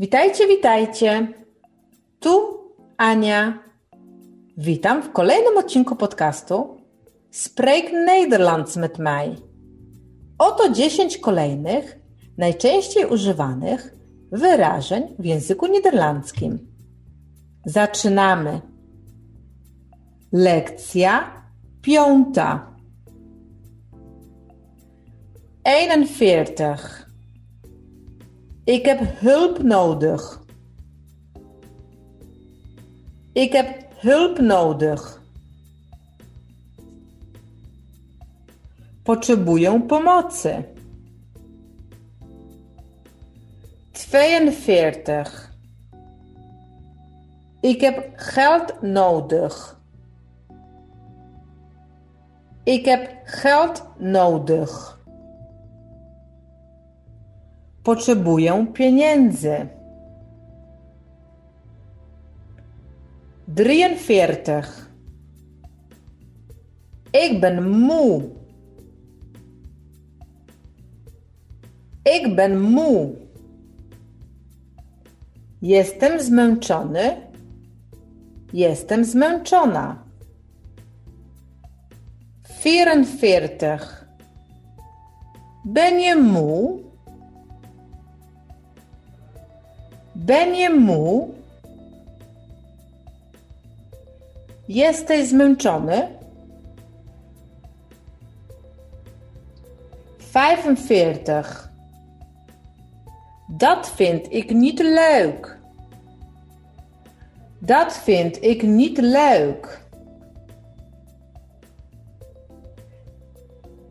Witajcie, witajcie. Tu Ania. Witam w kolejnym odcinku podcastu Spreek Nederlands met mij. Oto 10 kolejnych, najczęściej używanych wyrażeń w języku niderlandzkim. Zaczynamy. Lekcja piąta. 41. Ik heb hulp nodig. Ik heb hulp nodig. Potrzebuję pomocy. 42. Ik heb geld nodig. Ik heb geld nodig. Potrzebuję pieniędzy. 43. Ik ben moe. Ik ben moe. Jestem zmęczony. Jestem zmęczona. 44. Ben je moe? Ben je moe? Jesteś zmęczony? 45. Dat vind ik niet leuk. Dat vind ik niet leuk.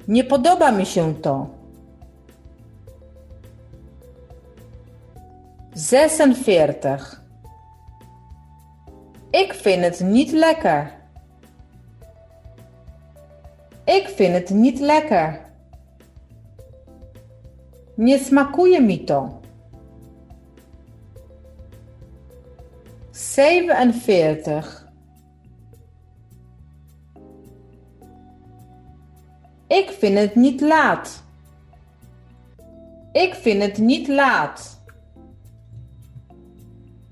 Nie podoba mi się to. 46. Ik vind het niet lekker. Ik vind het niet lekker. Nie smakuje mi to. 47. Ik vind het niet laat. Ik vind het niet laat.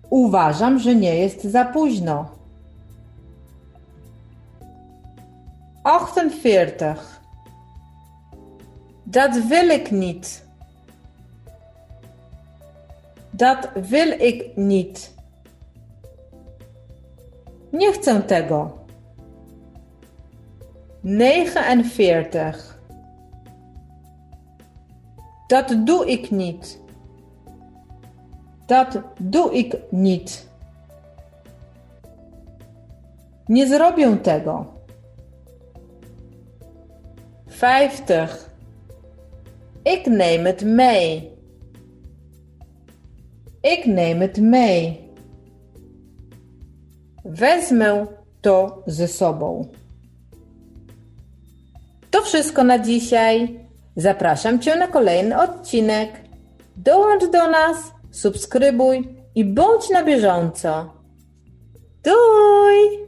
Uważam, że nie jest za późno. 48. Dat wil ik niet. Dat wil ik niet. Nie chcę tego. 49. Dat doe ik niet. Dat doe ik niet. Nie zrobię tego. 50. Ik neem het mee. Ik neem het mee. Wezmę to ze sobą. To wszystko na dzisiaj. Zapraszam Cię na kolejny odcinek. Dołącz do nas, subskrybuj i bądź na bieżąco. Doei!